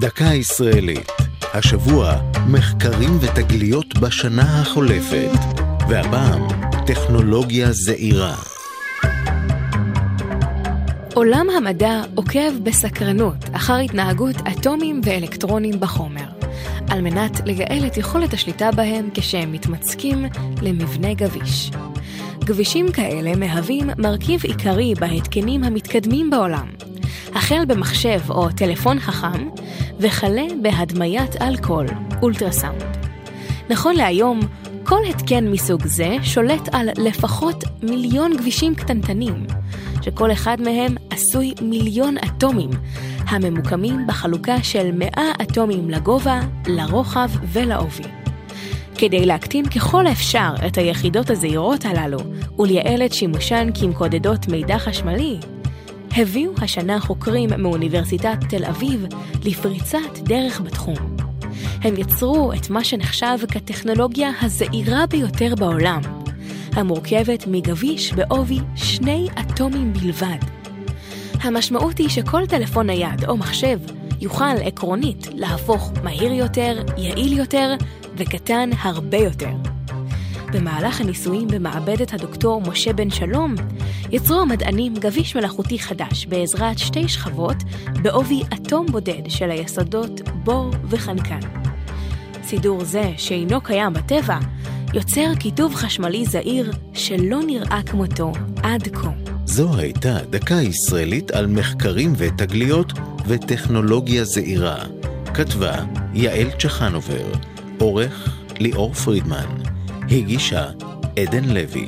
דקה ישראלית. השבוע, מחקרים ותגליות בשנה החולפת. והפעם, טכנולוגיה זעירה. עולם המדע עוקב בסקרנות אחר התנהגות אטומים ואלקטרונים בחומר, על מנת לייעל את יכולת השליטה בהם כשהם מתמצקים למבנה גביש. גבישים כאלה מהווים מרכיב עיקרי בהתקנים המתקדמים בעולם, החל במחשב או טלפון חכם, וכלה בהדמיית אלכוהול, אולטרסאונד. נכון להיום, כל התקן מסוג זה שולט על לפחות מיליון גבישים קטנטנים, שכל אחד מהם עשוי מיליון אטומים, הממוקמים בחלוקה של 100 אטומים לגובה, לרוחב ולעובי. כדי להקטין ככל האפשר את היחידות הזעירות הללו ולייעל את שימושן כמקודדות מידע חשמלי, הביאו השנה חוקרים מאוניברסיטת תל אביב לפריצת דרך בתחום. הם יצרו את מה שנחשב כטכנולוגיה הזעירה ביותר בעולם, המורכבת מגביש בעובי שני אטומים בלבד. המשמעות היא שכל טלפון נייד או מחשב יוכל עקרונית להפוך מהיר יותר, יעיל יותר וקטן הרבה יותר. במהלך הניסויים במעבדת הדוקטור משה בן שלום, יצרו המדענים גביש מלאכותי חדש בעזרת שתי שכבות בעובי אטום בודד של היסודות בור וחנקן. סידור זה, שאינו קיים בטבע, יוצר כיתוב חשמלי זעיר שלא נראה כמותו עד כה. זו הייתה דקה ישראלית על מחקרים ותגליות וטכנולוגיה זעירה. כתבה יעל צ'חנובר, עורך ליאור פרידמן. הגישה עדן לוי